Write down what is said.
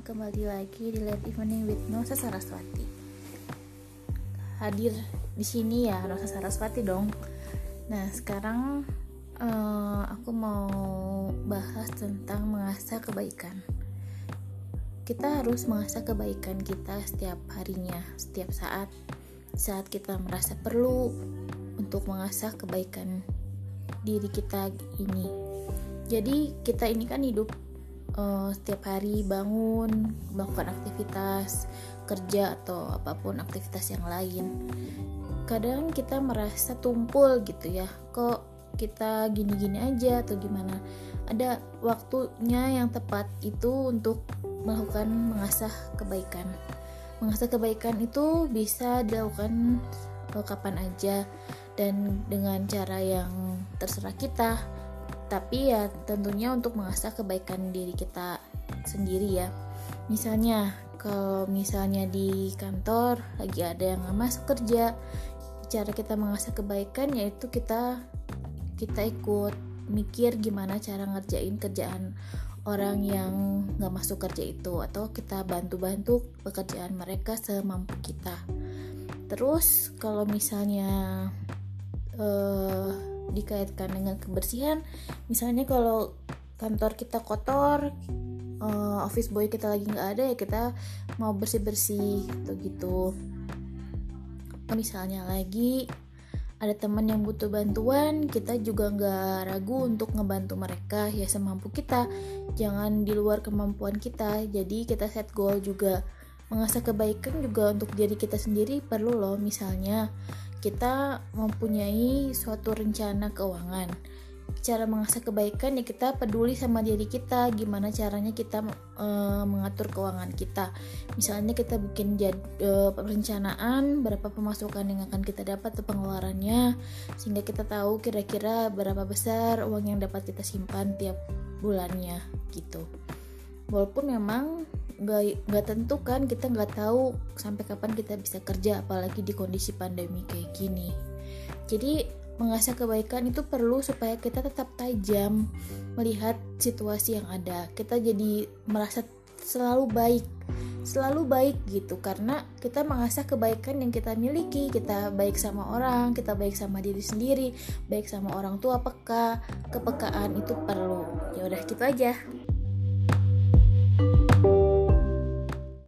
kembali lagi di Late Evening with Nosa Saraswati. Hadir di sini ya Nosa Saraswati dong. Nah sekarang uh, aku mau bahas tentang mengasah kebaikan. Kita harus mengasah kebaikan kita setiap harinya, setiap saat. Saat kita merasa perlu untuk mengasah kebaikan diri kita ini. Jadi kita ini kan hidup uh, setiap hari bangun melakukan aktivitas kerja atau apa pun aktivitas yang lain. Kadang kita merasa tumpul gitu ya kok kita gini-gini aja atau gimana. Ada waktunya yang tepat itu untuk melakukan mengasah kebaikan. Mengasah kebaikan itu bisa dilakukan kapan aja dan dengan cara yang terserah kita tapi ya tentunya untuk mengasah kebaikan diri kita sendiri ya. Misalnya kalau misalnya di kantor lagi ada yang nggak masuk kerja cara kita mengasah kebaikan yaitu kita kita ikut mikir gimana cara ngerjain kerjaan orang yang nggak masuk kerja itu atau kita bantu-bantu pekerjaan mereka semampu kita. Terus kalau misalnya uh, dikaitkan dengan kebersihan. Misalnya kalau kantor kita kotor uh, office boy kita lagi nggak ada ya kita mau bersih bersih gitu. Gitu misalnya lagi ada teman yang butuh bantuan kita juga nggak ragu untuk ngebantu mereka ya semampu kita. Jangan di luar kemampuan kita. Jadi kita set goal juga. Mengasah kebaikan juga untuk diri kita sendiri perlu loh misalnya kita mempunyai suatu rencana keuangan. Cara mengasah kebaikan ya kita peduli sama diri kita gimana caranya kita e, mengatur keuangan kita. Misalnya kita bikin jad, e, perencanaan berapa pemasukan yang akan kita dapat atau pengeluarannya sehingga kita tahu kira-kira berapa besar uang yang dapat kita simpan tiap bulannya gitu. Walaupun memang nggak tentu kan kita nggak tahu sampai kapan kita bisa kerja apalagi di kondisi pandemi kayak gini. Jadi mengasah kebaikan itu perlu supaya kita tetap tajam melihat situasi yang ada. Kita jadi merasa selalu baik selalu baik gitu. Karena kita mengasah kebaikan yang kita miliki. Kita baik sama orang kita baik sama diri sendiri baik sama orang tua peka kepekaan itu perlu. Ya udah gitu aja